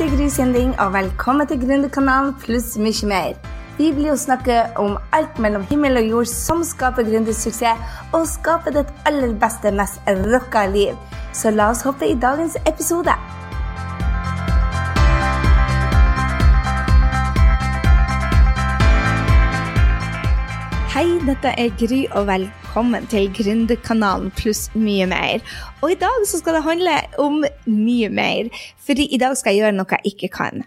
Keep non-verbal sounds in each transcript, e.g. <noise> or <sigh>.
er Gry Sinding, og velkommen til Gründerkanalen pluss mye mer. Vi blir jo snakke om alt mellom himmel og jord som skaper gründersuksess, og skaper ditt aller beste, mest rocka liv. Så la oss hoppe i dagens episode. Dette er Gry, og velkommen til Gründerkanalen pluss mye mer. Og i dag så skal det handle om mye mer, fordi i dag skal jeg gjøre noe jeg ikke kan.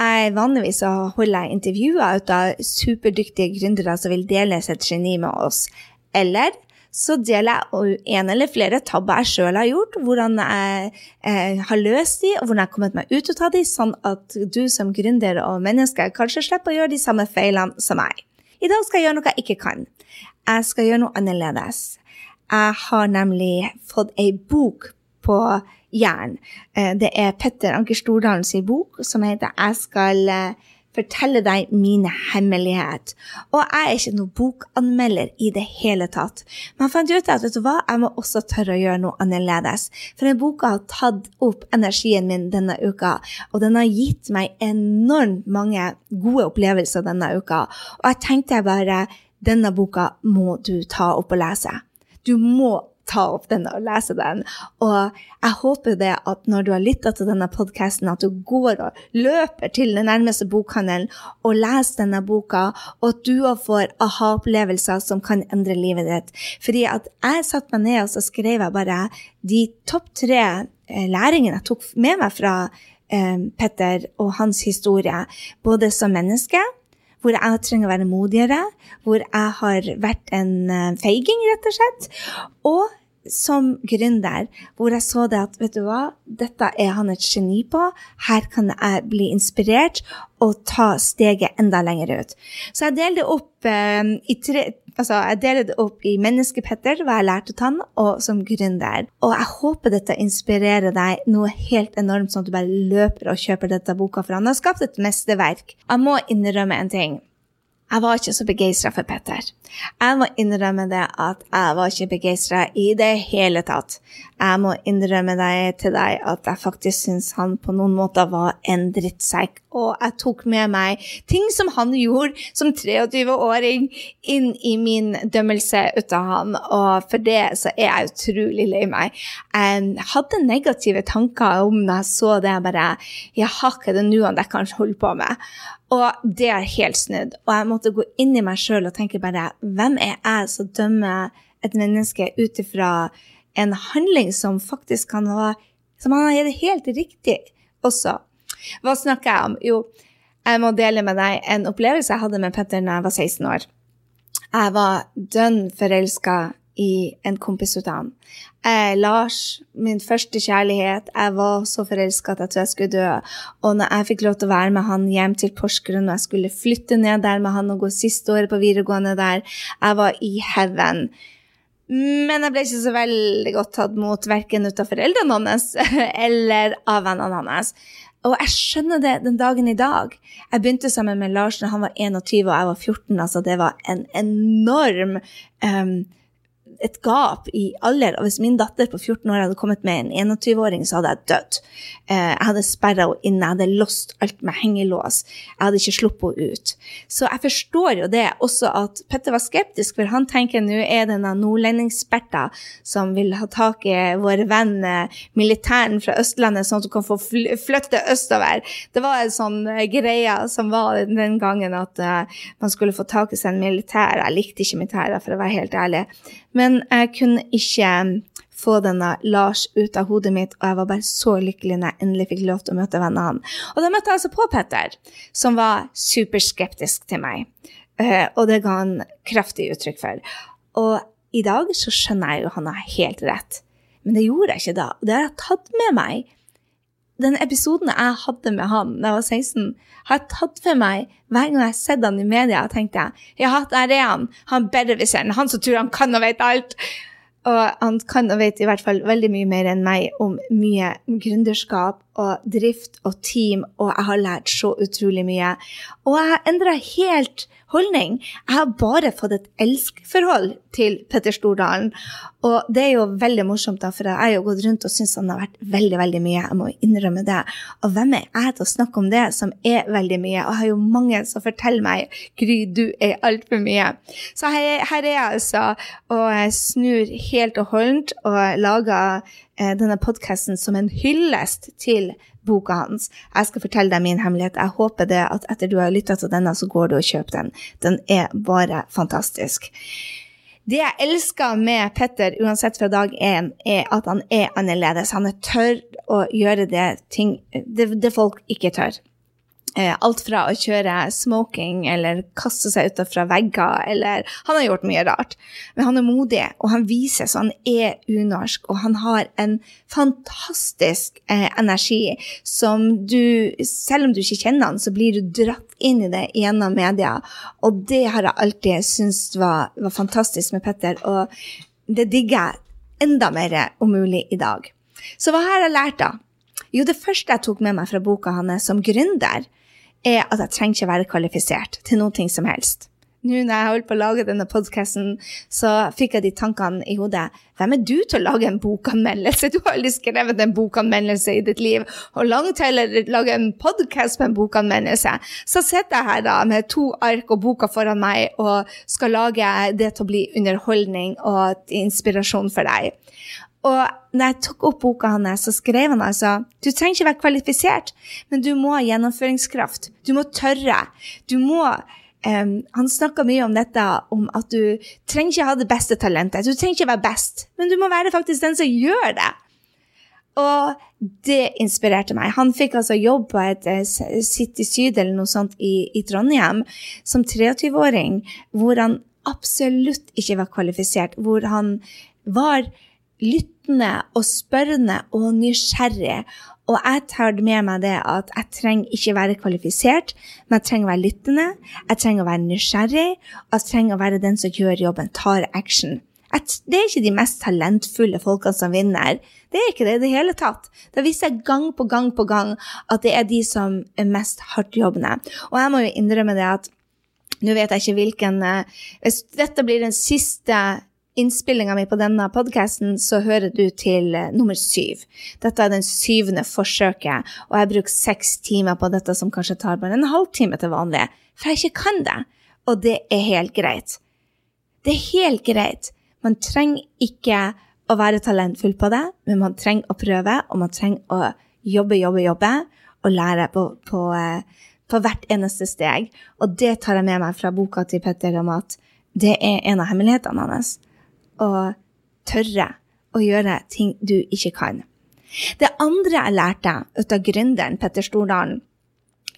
Jeg Vanligvis så holder jeg intervjuer ut av superdyktige gründere som vil dele sitt geni med oss. Eller så deler jeg en eller flere tabber jeg sjøl har gjort, hvordan jeg eh, har løst de, og hvordan jeg har kommet meg ut av de, sånn at du som gründer og menneske kanskje slipper å gjøre de samme feilene som meg. I dag skal jeg gjøre noe jeg ikke kan. Jeg skal gjøre noe annerledes. Jeg har nemlig fått ei bok på jern. Eh, det er Petter Anker Stordalen sin bok som heter 'Jeg skal eh, fortelle deg mine hemmelighet'. Og jeg er ikke noen bokanmelder i det hele tatt. Men jeg fant ut at vet du hva, jeg må også tørre å gjøre noe annerledes. For den boka har tatt opp energien min denne uka, og den har gitt meg enormt mange gode opplevelser denne uka. Og jeg tenkte bare denne boka må du ta opp og lese. Du må ta opp den og lese den. Og jeg håper det at når du har lytta til denne podkasten, at du går og løper til den nærmeste bokhandelen og leser denne boka, og at du òg får aha-opplevelser som kan endre livet ditt. Fordi at jeg satte meg ned og så skrev jeg bare de topp tre eh, læringene jeg tok med meg fra eh, Petter og hans historie, både som menneske hvor jeg trenger å være modigere, hvor jeg har vært en feiging, rett og slett. Og som gründer, hvor jeg så det at vet du hva, dette er han et geni på, her kan jeg bli inspirert og ta steget enda lenger ut. Så jeg deler det opp eh, i tre Altså, jeg deler det opp i Menneskepetter, hva jeg lærte av han, og som gründer. Og jeg håper dette inspirerer deg noe helt enormt, sånn at du bare løper og kjøper dette boka, for han har skapt et mesterverk. Jeg må innrømme en ting jeg var ikke så begeistra for Petter. Jeg må innrømme det at jeg var ikke begeistra i det hele tatt. Jeg må innrømme det til deg at jeg faktisk syns han på noen måter var en drittsekk. Og jeg tok med meg ting som han gjorde som 23-åring, inn i min dømmelse ut av han. Og for det så er jeg utrolig lei meg. Jeg hadde negative tanker om da jeg så det. Jeg bare Jaha, hva er det nå han der kan holde på med? Og det er helt snudd. Og jeg måtte gå inn i meg sjøl og tenke bare Hvem er jeg som dømmer et menneske ut ifra en handling som faktisk kan ha Som han har gitt helt riktig også? Hva snakker jeg om? Jo, jeg må dele med deg en opplevelse jeg hadde med Petter da jeg var 16 år. Jeg var dønn forelska i en kompis av han. Eh, Lars, min første kjærlighet, jeg var så forelska at jeg trodde jeg skulle dø. Og når jeg fikk lov til å være med han hjem til Porsgrunn, og jeg skulle flytte ned der med han og gå siste året på videregående der, jeg var i heaven. Men jeg ble ikke så veldig godt tatt mot verken ut av foreldrene hans <laughs> eller av vennene hans. Og jeg skjønner det den dagen i dag. Jeg begynte sammen med Lars da han var 21 og jeg var 14. altså Det var en enorm um, et gap i alder. Og hvis min datter på 14 år hadde kommet med en 21-åring, så hadde jeg dødd. Eh, jeg hadde sperra henne inne, jeg hadde låst alt med hengelås. Jeg hadde ikke sluppet henne ut. Så jeg forstår jo det også at Petter var skeptisk, for han tenker nå er det noen nordlendingssperter som vil ha tak i vår venn eh, militæren fra Østlandet, sånn at hun kan få flytte østover. Det var en sånn uh, greie som var den gangen at man skulle få tak i seg en militær. Jeg likte ikke militæret, for å være helt ærlig. Men jeg kunne ikke få denne Lars ut av hodet mitt, og jeg var bare så lykkelig når jeg endelig fikk lov til å møte vennene hans. Og da møtte jeg altså på Petter, som var superskeptisk til meg. Uh, og det ga han kraftig uttrykk for. Og i dag så skjønner jeg jo han har helt rett. Men det gjorde jeg ikke da. Og det har jeg tatt med meg. Den episoden jeg hadde med han da jeg var 16, har jeg tatt for meg hver gang jeg har sett han i media tenkte jeg, ja, der er han, han bedreviseren, han som tror han kan og vet alt. Og han kan og vet i hvert fall veldig mye mer enn meg om mye gründerskap og drift og team, og jeg har lært så utrolig mye. Og jeg har endra helt holdning. Jeg har bare fått et elskforhold til Petter Stordalen. Og det er jo veldig morsomt, da, for jeg har jo gått rundt og syntes han har vært veldig veldig mye. Jeg må innrømme det. Og hvem er jeg til å snakke om det som er veldig mye? Og jeg har jo mange som forteller meg Gry, du er altfor mye. Så her, her, er jeg altså og snur helt og holdent og lager eh, denne podkasten som en hyllest til boka hans. Jeg skal fortelle deg min hemmelighet. Jeg håper det at etter du har lytta til denne, så går du og kjøper den. Den er bare fantastisk. Det jeg elsker med Petter, uansett fra dag én, er at han er annerledes. Han er tørr å gjøre det, ting, det, det folk ikke tør. Eh, alt fra å kjøre smoking eller kaste seg utafra vegger eller Han har gjort mye rart. Men han er modig, og han viser så han er unorsk. Og han har en fantastisk eh, energi som du Selv om du ikke kjenner han, så blir du dratt inn i det gjennom media. Og det har jeg alltid syntes var, var fantastisk med Petter, og det digger jeg enda mer om mulig i dag. Så hva har jeg lært, da? Jo, det første jeg tok med meg fra boka hans som gründer, er at jeg trenger ikke være kvalifisert til noe som helst. Nå når jeg holdt på å lage denne podkasten, så fikk jeg de tankene i hodet. Hvem er du til å lage en bokanmeldelse? Du har aldri skrevet en bokanmeldelse i ditt liv. Og langt heller lage en podkast med en bokanmeldelse. Så sitter jeg her da med to ark og boka foran meg og skal lage det til å bli underholdning og inspirasjon for deg. Og når jeg tok opp boka hans, så skrev han altså du trenger ikke være kvalifisert, men du må ha gjennomføringskraft. Du må tørre. Du må um, Han snakka mye om dette, om at du trenger ikke ha det beste talentet. Du trenger ikke være best, men du må være faktisk den som gjør det. Og det inspirerte meg. Han fikk altså jobb på et uh, City Syd eller noe sånt i, i Trondheim som 23-åring, hvor han absolutt ikke var kvalifisert, hvor han var lyttende og spørrende og nysgjerrig. Og jeg tar med meg det at jeg trenger ikke være kvalifisert, men jeg trenger å være lyttende, jeg trenger å være nysgjerrig, og jeg trenger å være den som gjør jobben, tar action. Det er ikke de mest talentfulle folkene som vinner. Det er ikke det i det hele tatt. Det viser jeg gang på gang på gang at det er de som er mest hardtjobbende. Og jeg må jo innrømme det at nå vet jeg ikke hvilken eh, Hvis dette blir den siste innspillinga mi på denne podkasten, så hører du til uh, nummer syv. Dette er den syvende forsøket, og jeg bruker seks timer på dette, som kanskje tar bare en halvtime til vanlig, for jeg ikke kan det. Og det er helt greit. Det er helt greit. Man trenger ikke å være talentfull på det, men man trenger å prøve, og man trenger å jobbe, jobbe, jobbe, og lære på, på, uh, på hvert eneste steg. Og det tar jeg med meg fra boka til Petter om at det er en av hemmelighetene hans å tørre å gjøre ting du ikke kan. Det andre jeg lærte ut av gründeren Petter Stordalen,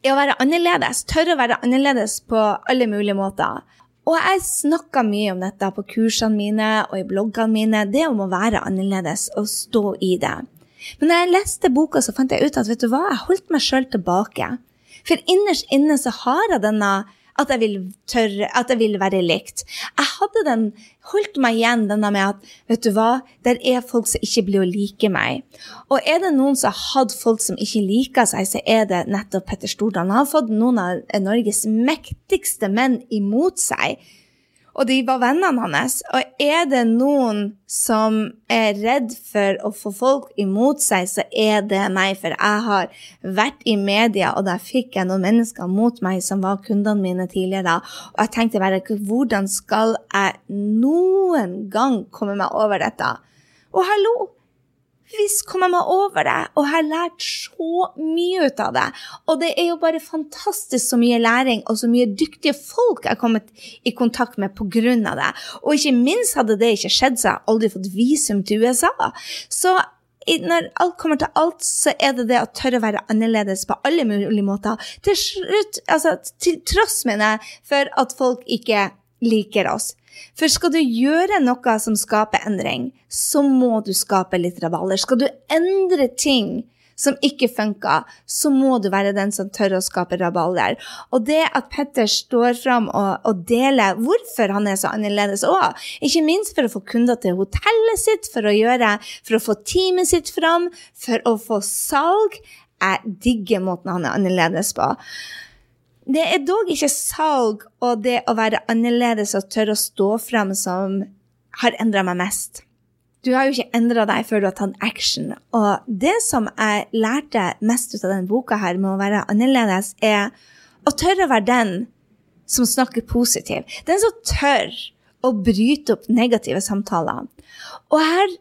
er å være annerledes. Tørre å være annerledes på alle mulige måter. Og jeg snakka mye om dette på kursene mine og i bloggene mine, det om å være annerledes og stå i det. Men når jeg leste boka, så fant jeg ut at vet du hva, jeg holdt meg sjøl tilbake. For innerst inne så har jeg denne at jeg vil tørre, at jeg vil være likt. Jeg hadde den, holdt meg igjen denne med at vet du hva, der er folk som ikke blir å like meg. Og er det noen som har hatt folk som ikke liker seg, så er det nettopp Petter Stordalen. Han har fått noen av Norges mektigste menn imot seg og de var vennene hans. Og er det noen som er redd for å få folk imot seg, så er det meg. For jeg har vært i media, og der fikk jeg noen mennesker mot meg som var kundene mine tidligere. Og jeg tenkte bare hvordan skal jeg noen gang komme meg over dette? Og hallo! Visst kom jeg meg over det, og jeg har lært så mye ut av det. Og det er jo bare fantastisk så mye læring og så mye dyktige folk jeg har kommet i kontakt med pga. det. Og ikke minst hadde det ikke skjedd, så jeg aldri fått visum til USA. Så når alt kommer til alt, så er det det å tørre å være annerledes på alle mulige måter. Til slutt, altså til tross, mener jeg, for at folk ikke liker oss. For skal du gjøre noe som skaper endring, så må du skape litt rabalder. Skal du endre ting som ikke funker, så må du være den som tør å skape rabalder. Og det at Petter står fram og, og, deler hvorfor han er så annerledes òg, ikke minst for å få kunder til hotellet sitt, for å, gjøre, for å få teamet sitt fram, for å få salg, jeg digger måten han er annerledes på. Det er dog ikke salg og det å være annerledes og tørre å stå fram som har endra meg mest. Du har jo ikke endra deg før du har tatt action. Og det som jeg lærte mest ut av denne boka her med å være annerledes, er å tørre å være den som snakker positiv. Den som tør å bryte opp negative samtaler. Og her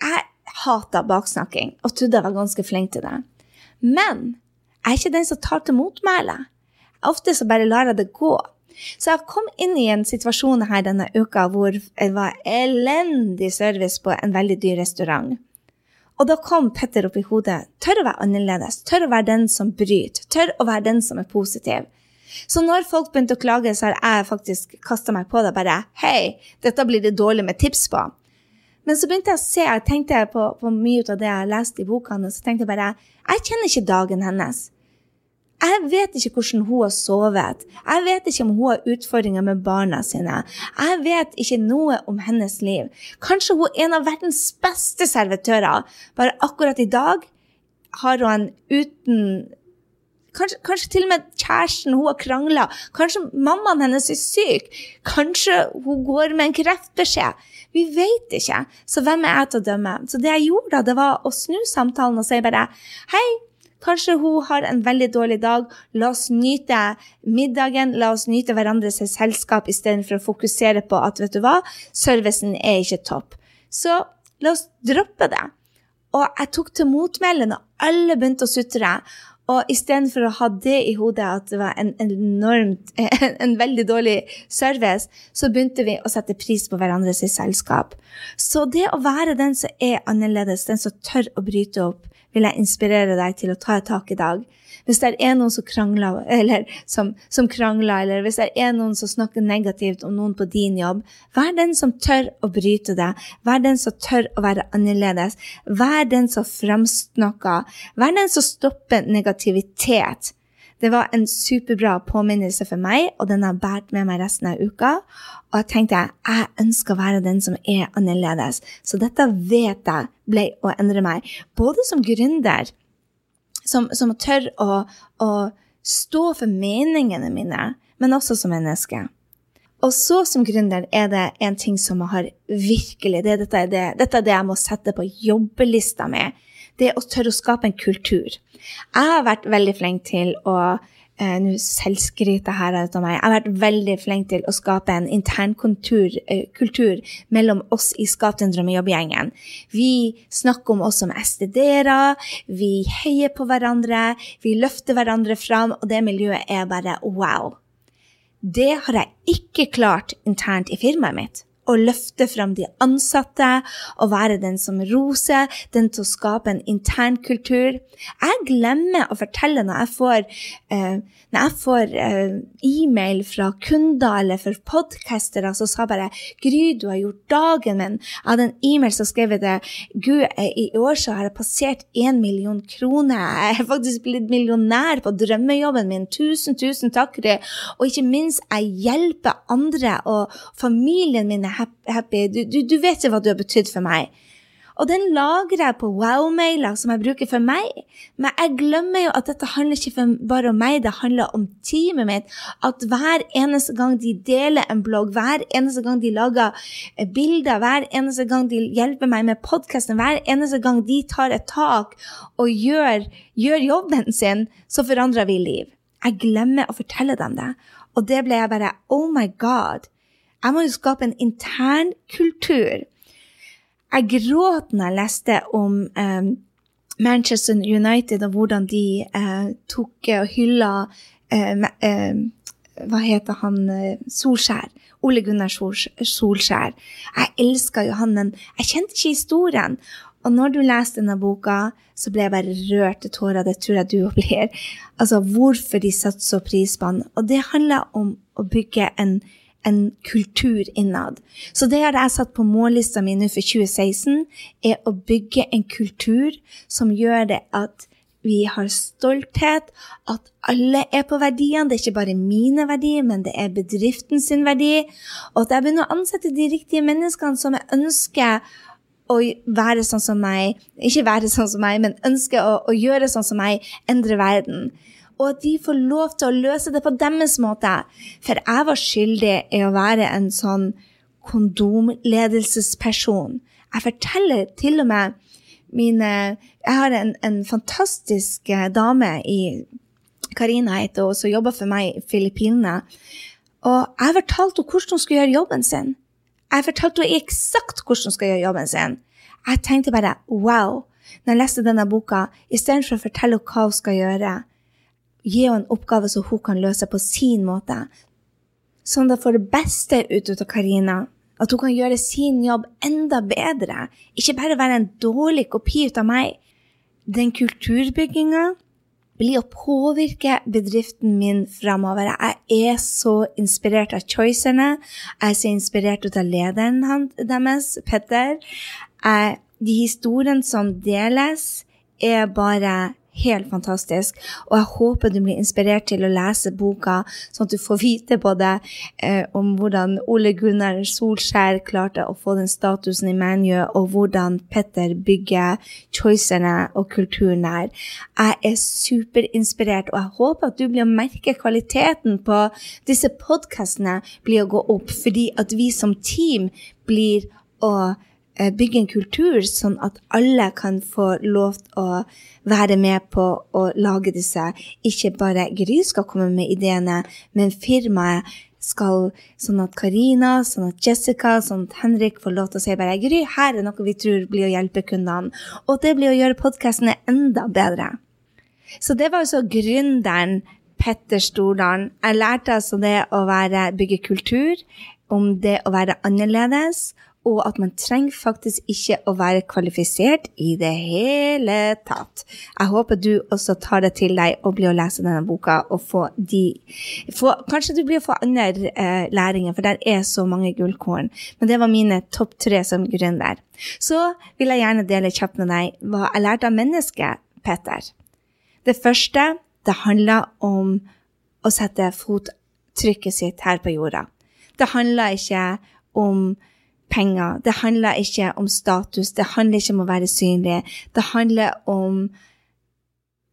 Jeg hata baksnakking og trodde jeg var ganske flink til det. Men jeg er ikke den som tar til motmæle. Ofte så bare lar jeg det gå. Så jeg kom inn i en situasjon her denne uka hvor det var elendig service på en veldig dyr restaurant. Og da kom Petter opp i hodet. Tør å være annerledes. Tør å være den som bryter. Tør å være den som er positiv. Så når folk begynte å klage, så har jeg faktisk kasta meg på det bare Hei, dette blir det dårlig med tips på. Men så begynte jeg å se, jeg tenkte på, på mye av det jeg leste i bokene, så tenkte jeg bare Jeg kjenner ikke dagen hennes. Jeg vet ikke hvordan hun har sovet. Jeg vet ikke om hun har utfordringer med barna sine. Jeg vet ikke noe om hennes liv. Kanskje hun er en av verdens beste servitører. Bare akkurat i dag har hun en uten Kanskje, kanskje, til og med kjæresten hun har krangla. Kanskje mammaen hennes er syk. Kanskje hun går med en kreftbeskjed. Vi vet ikke. Så hvem er jeg til å dømme? Så det jeg gjorde, da, det var å snu samtalen og si bare Hei, Kanskje hun har en veldig dårlig dag. La oss nyte middagen, la oss nyte hverandres selskap istedenfor å fokusere på at vet du hva, servicen er ikke topp. Så la oss droppe det. Og jeg tok til motmæle når alle begynte å sutre. Og istedenfor å ha det i hodet at det var en, enormt, en, <laughs> en, veldig dårlig service, så begynte vi å sette pris på hverandres selskap. Så det å være den som er annerledes, den som tør å bryte opp, vil jeg inspirere deg til å ta et tak i dag. Hvis det er noen som krangler, eller, som, som krangler, eller hvis det er noen som snakker negativt om noen på din jobb, vær den som tør å bryte det. Vær den som tør å være annerledes. Vær den som framsnakker. Vær den som stopper negativitet. Det var en superbra påminnelse for meg, og den har båret med meg resten av uka. Og jeg tenkte jeg ønsker å være den som er annerledes. Så dette vet jeg ble å endre meg. Både som gründer, som, som tør å, å stå for meningene mine, men også som menneske. Og så som gründer er det en ting som jeg har virkelig det, dette, er det, dette er det jeg må sette på jobbelista mi. Det å tørre å skape en kultur. Jeg har vært veldig flink til å eh, Nå selvskryter her ut av meg. Jeg har vært veldig flink til å skape en intern kultur, eh, kultur mellom oss i Skap din drømmejobb-gjengen. Vi snakker om oss som STD-ere, vi heier på hverandre, vi løfter hverandre fram, og det miljøet er bare wow. Det har jeg ikke klart internt i firmaet mitt å løfte fram de ansatte og være den som roser, den til å skape en intern kultur. Jeg glemmer å fortelle når jeg får, eh, når jeg får eh, e-mail fra kunder eller for podkastere som sa bare 'Gry, du har gjort dagen min'. Jeg hadde en e-mail som skrev det 'Gud, eh, i år så har jeg passert én million kroner'. Jeg er faktisk blitt millionær på drømmejobben min. Tusen, tusen takk. Og ikke minst, jeg hjelper andre og familien min er happy. Du, du, du vet jo hva du har betydd for meg. Og den lagrer jeg på wow-mailer som jeg bruker for meg. Men jeg glemmer jo at dette handler ikke bare om meg, det handler om teamet mitt. At hver eneste gang de deler en blogg, hver eneste gang de lager eh, bilder, hver eneste gang de hjelper meg med podkasten, hver eneste gang de tar et tak og gjør, gjør jobben sin, så forandrer vi liv. Jeg glemmer å fortelle dem det. Og det ble jeg bare Oh my God. Jeg må jo skape en intern kultur. Jeg gråt når jeg leste om um, Manchester United og hvordan de uh, tok og hylla uh, Hva heter han Solskjær? Ole Gunnar Solskjær. Jeg elska jo han, men jeg kjente ikke historien. Og når du leser denne boka, så ble jeg bare rørt til tårer. Det tror jeg du blir. Altså, hvorfor de satte så pris på han. Og det handler om å bygge en en kultur innad. Så det har jeg satt på mållista mi nå for 2016, er å bygge en kultur som gjør det at vi har stolthet, at alle er på verdiene. Det er ikke bare mine verdier, men det er bedriften sin verdi. Og at jeg begynner å ansette de riktige menneskene som jeg ønsker å være sånn som meg. Ikke være sånn som meg, men ønsker å, å gjøre sånn som meg, endre verden. Og at de får lov til å løse det på deres måte. For jeg var skyldig i å være en sånn kondomledelsesperson. Jeg forteller til og med mine Jeg har en, en fantastisk eh, dame i Karina heter hun, som jobber for meg i Filippinene. Og jeg fortalte henne hvordan hun skulle gjøre jobben sin. Jeg fortalte henne eksakt hvordan hun skal gjøre jobben sin. Jeg tenkte bare wow. Når jeg leste denne boka, istedenfor å fortelle henne hva hun skal gjøre, gi henne en oppgave som hun kan løse på sin måte, sånn at hun får det beste ut av Karina. At hun kan gjøre sin jobb enda bedre. Ikke bare være en dårlig kopi ut av meg. Den kulturbygginga blir å påvirke bedriften min framover. Jeg er så inspirert av choicerne. Jeg er så inspirert av lederen deres, Petter. De historiene som deles, er bare helt fantastisk. Og jeg håper du blir inspirert til å lese boka, sånn at du får vite både eh, om hvordan Ole Gunnar Solskjær klarte å få den statusen i ManU, og hvordan Petter bygger choicene og kulturen der. Jeg er superinspirert, og jeg håper at du blir å merke kvaliteten på disse podkastene blir å gå opp, fordi at vi som team blir å bygge en kultur sånn at alle kan få lov til å være med på å lage disse. Ikke bare Gry skal komme med ideene, men firmaet skal, sånn at Karina, sånn at Jessica, sånn at Henrik får lov til å si bare Gry, her er noe vi tror blir å hjelpe kundene. Og det blir å gjøre podkastene enda bedre. Så det var altså gründeren Petter Stordalen. Jeg lærte altså det å være, bygge kultur, om det å være annerledes, og at man trenger faktisk ikke å være kvalifisert i det hele tatt. Jeg håper du også tar det til deg og blir å lese denne boka og få de få, Kanskje du blir å få andre eh, læringer, for der er så mange gullkorn. Men det var mine topp tre som gründer. Så vil jeg gjerne dele kjapt med deg hva jeg lærte av mennesket, Petter. Det første, det handler om å sette fottrykket sitt her på jorda. Det handler ikke om penger. Det handler ikke om status, det handler ikke om å være synlig. Det handler om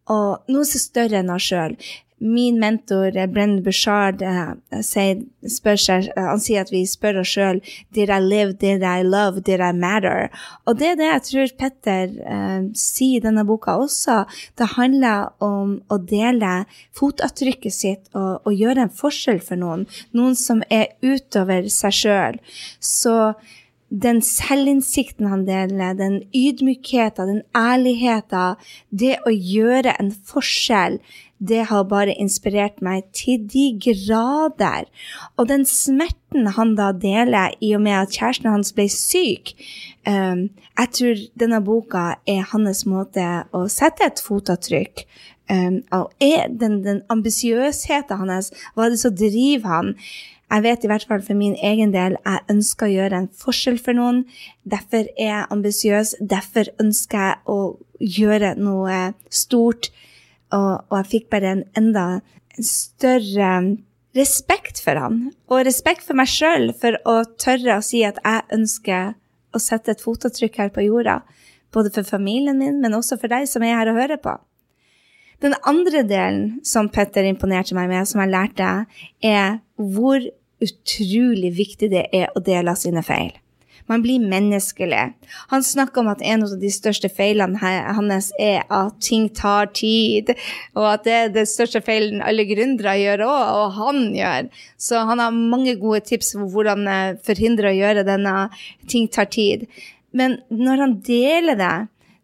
å, noe som er større enn oss sjøl. Min mentor Brenn Brennan Bushard uh, sier, seg, uh, han sier at vi spør oss sjøl Did I live? Did I love? Did I matter? Og det er det jeg tror Petter uh, sier i denne boka også. Det handler om å dele fotavtrykket sitt og, og gjøre en forskjell for noen. Noen som er utover seg sjøl. Så den selvinnsikten han deler, den ydmykheten, den ærligheten, det å gjøre en forskjell, det har bare inspirert meg til de grader. Og den smerten han da deler i og med at kjæresten hans ble syk um, Jeg tror denne boka er hans måte å sette et fotavtrykk. Um, og den, den ambisiøsheten hans, hva er det som driver han? Jeg vet i hvert fall for min egen del jeg ønsker å gjøre en forskjell for noen. Derfor er jeg ambisiøs. Derfor ønsker jeg å gjøre noe stort. Og, og jeg fikk bare en enda større respekt for han. Og respekt for meg sjøl for å tørre å si at jeg ønsker å sette et fotavtrykk her på jorda. Både for familien min, men også for deg som er her og hører på. Den andre delen som Petter imponerte meg med, som jeg lærte, er hvor utrolig viktig det er å dele sine feil. Man blir menneskelig. Han snakker om at en av de største feilene hans er at ting tar tid, og at det er den største feilen alle gründere gjør òg, og han gjør. Så han har mange gode tips for hvordan eh, forhindre å gjøre denne ting tar tid. Men når han deler det,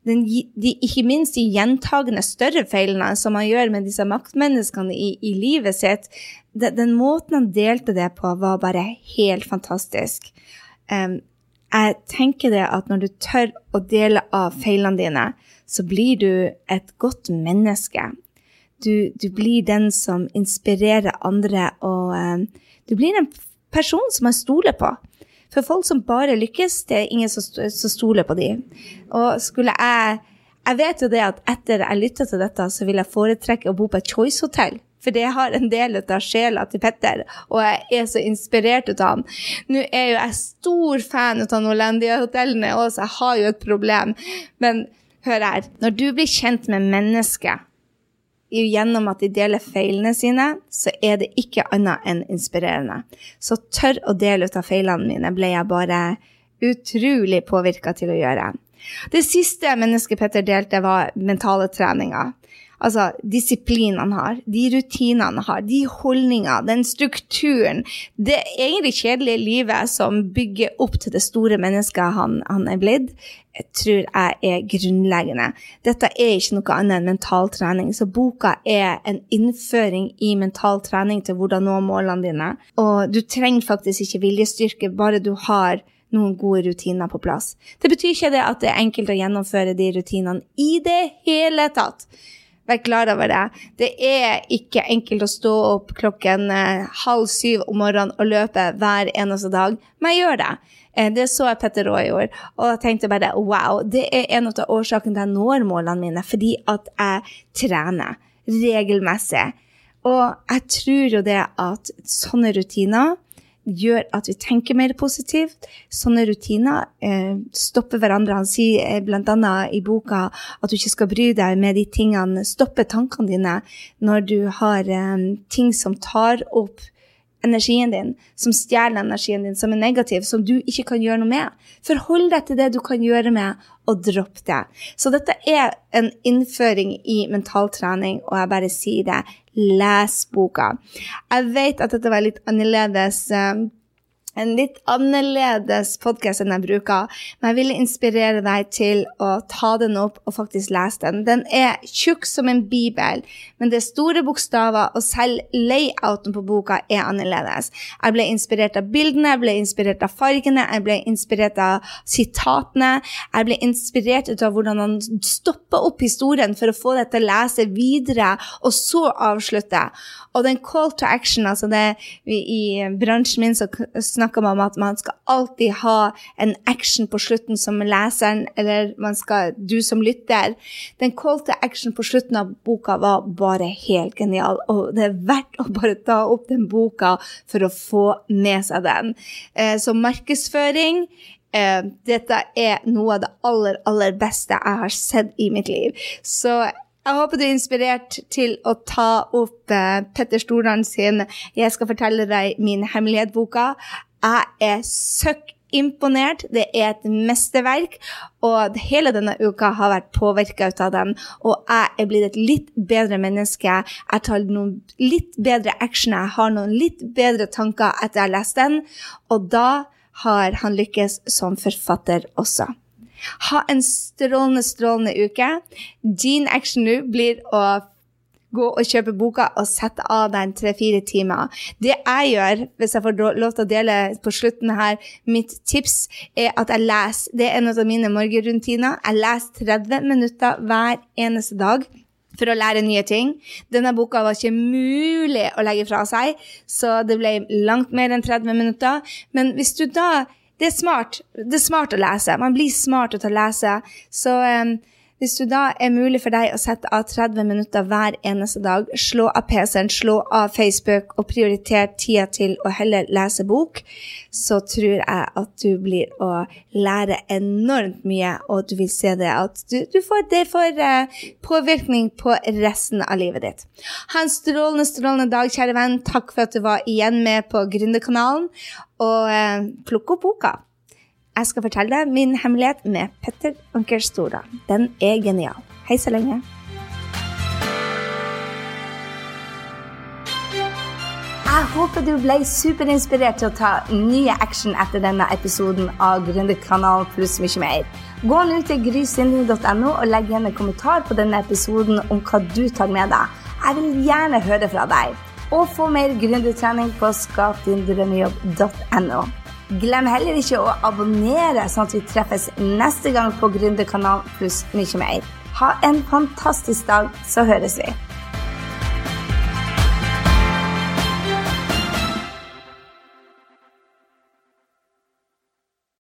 den, de, ikke minst de gjentagende større feilene som han gjør med disse maktmenneskene i, i livet sitt, den, den, måten han delte det på, var bare helt fantastisk. Um, jeg tenker det at når du tør å dele av feilene dine, så blir du et godt menneske. Du, du blir den som inspirerer andre, og um, du blir en person som man stoler på. For folk som bare lykkes, det er ingen som, som stoler på dem. Og skulle jeg Jeg vet jo det at etter jeg lytta til dette, så vil jeg foretrekke å bo på et Choice-hotell for det har en del av sjela til Petter, og jeg er så inspirert av han. Nå er jo jeg stor fan av Norlandia-hotellene òg, så jeg har jo et problem. Men hør her, når du blir kjent med mennesket gjennom at de deler feilene sine, så er det ikke annet enn inspirerende. Så tør å dele ut av feilene mine ble jeg bare utrolig påvirka til å gjøre. Det siste mennesket Petter delte, var mentale treninger. Altså disiplinen han har, de rutinene han har, de holdningene, den strukturen. Det egentlig kjedelige livet som bygger opp til det store mennesket han, han er blitt, jeg tror jeg er grunnleggende. Dette er ikke noe annet enn mental trening. Så boka er en innføring i mental trening til hvordan nå målene dine. Og du trenger faktisk ikke viljestyrke, bare du har noen gode rutiner på plass. Det betyr ikke det at det er enkelt å gjennomføre de rutinene i det hele tatt. Vær klar over det. Det er ikke enkelt å stå opp klokken eh, halv syv om morgenen og løpe hver eneste dag, men jeg gjør det. Eh, det så jeg Petter Raa gjorde, og jeg tenkte bare wow, det er en av årsakene til jeg når målene mine, fordi at jeg trener regelmessig. Og jeg tror jo det at sånne rutiner gjør at vi tenker mer positivt. Sånne rutiner eh, stopper hverandre. Han sier eh, bl.a. i boka at du ikke skal bry deg med de tingene, stoppe tankene dine når du har eh, ting som tar opp energien din, som stjeler energien din, som er negativ, som du ikke kan gjøre noe med. Forhold deg til det du kan gjøre med, og dropp det. Så dette er en innføring i mentaltrening, og jeg bare sier det. Les boka. Jeg vet at dette var litt annerledes. Um, en litt annerledes podkast enn jeg bruker, men jeg ville inspirere deg til å ta den opp og faktisk lese den. Den er tjukk som en bibel, men det er store bokstaver, og selv layouten på boka er annerledes. Jeg ble inspirert av bildene, jeg ble inspirert av fargene, jeg ble inspirert av sitatene. Jeg ble inspirert av hvordan han stopper opp historien for å få deg til å lese videre, og så avslutte. Og den call to action, altså det i bransjen min så snakker man om at man skal alltid ha en action på slutten som leseren, eller skal, du som lytter. Den call to action på slutten av boka var bare helt genial, og det er verdt å bare ta opp den boka for å få med seg den. Eh, så markedsføring Uh, dette er noe av det aller, aller beste jeg har sett i mitt liv. Så jeg håper du er inspirert til å ta opp uh, Petter Stordalen sin 'Jeg skal fortelle deg min hemmelighet'-boka. Jeg er søkk imponert. Det er et mesterverk, og hele denne uka har vært påvirka av den. Og jeg er blitt et litt bedre menneske. Jeg tar noen litt bedre action, jeg har noen litt bedre tanker etter jeg har lest den, og da har han lykkes som forfatter også. Ha en strålende, strålende uke. Din action nå blir å gå og kjøpe boka og sette av deg tre-fire timer. Det jeg gjør, hvis jeg får lov til å dele på slutten her, mitt tips er at jeg leser. Det er en av mine morgenrutiner. Jeg leser 30 minutter hver eneste dag for å lære nye ting. Denne boka var ikke mulig å legge fra seg, så det ble langt mer enn 30 minutter. Men hvis du da Det er smart. Det er smart å lese. Man blir smart av å lese. Så um, hvis du da er mulig for deg å sette av 30 minutter hver eneste dag, slå av PC-en, slå av Facebook og prioritere tida til å heller lese bok, så tror jeg at du blir å lære enormt mye, og du vil se det at du, du får, det får uh, påvirkning på resten av livet ditt. Ha en strålende, strålende dag, kjære venn. Takk for at du var igjen med på Gründerkanalen, og uh, plukk opp boka. Jeg skal fortelle deg min hemmelighet med Petter Anker Stora. Den er genial. Hei så lenge. Jeg håper du ble superinspirert til å ta nye action etter denne episoden av Gründerkanalen pluss mye mer. Gå nå til grysynding.no og legg igjen en kommentar på denne episoden om hva du tar med deg. Jeg vil gjerne høre fra deg. Og få mer gründertrening på skapdindrømmejobb.no. Glem heller ikke å abonnere, sånn at vi treffes neste gang på Gründerkanalen pluss mye mer. Ha en fantastisk dag, så høres vi.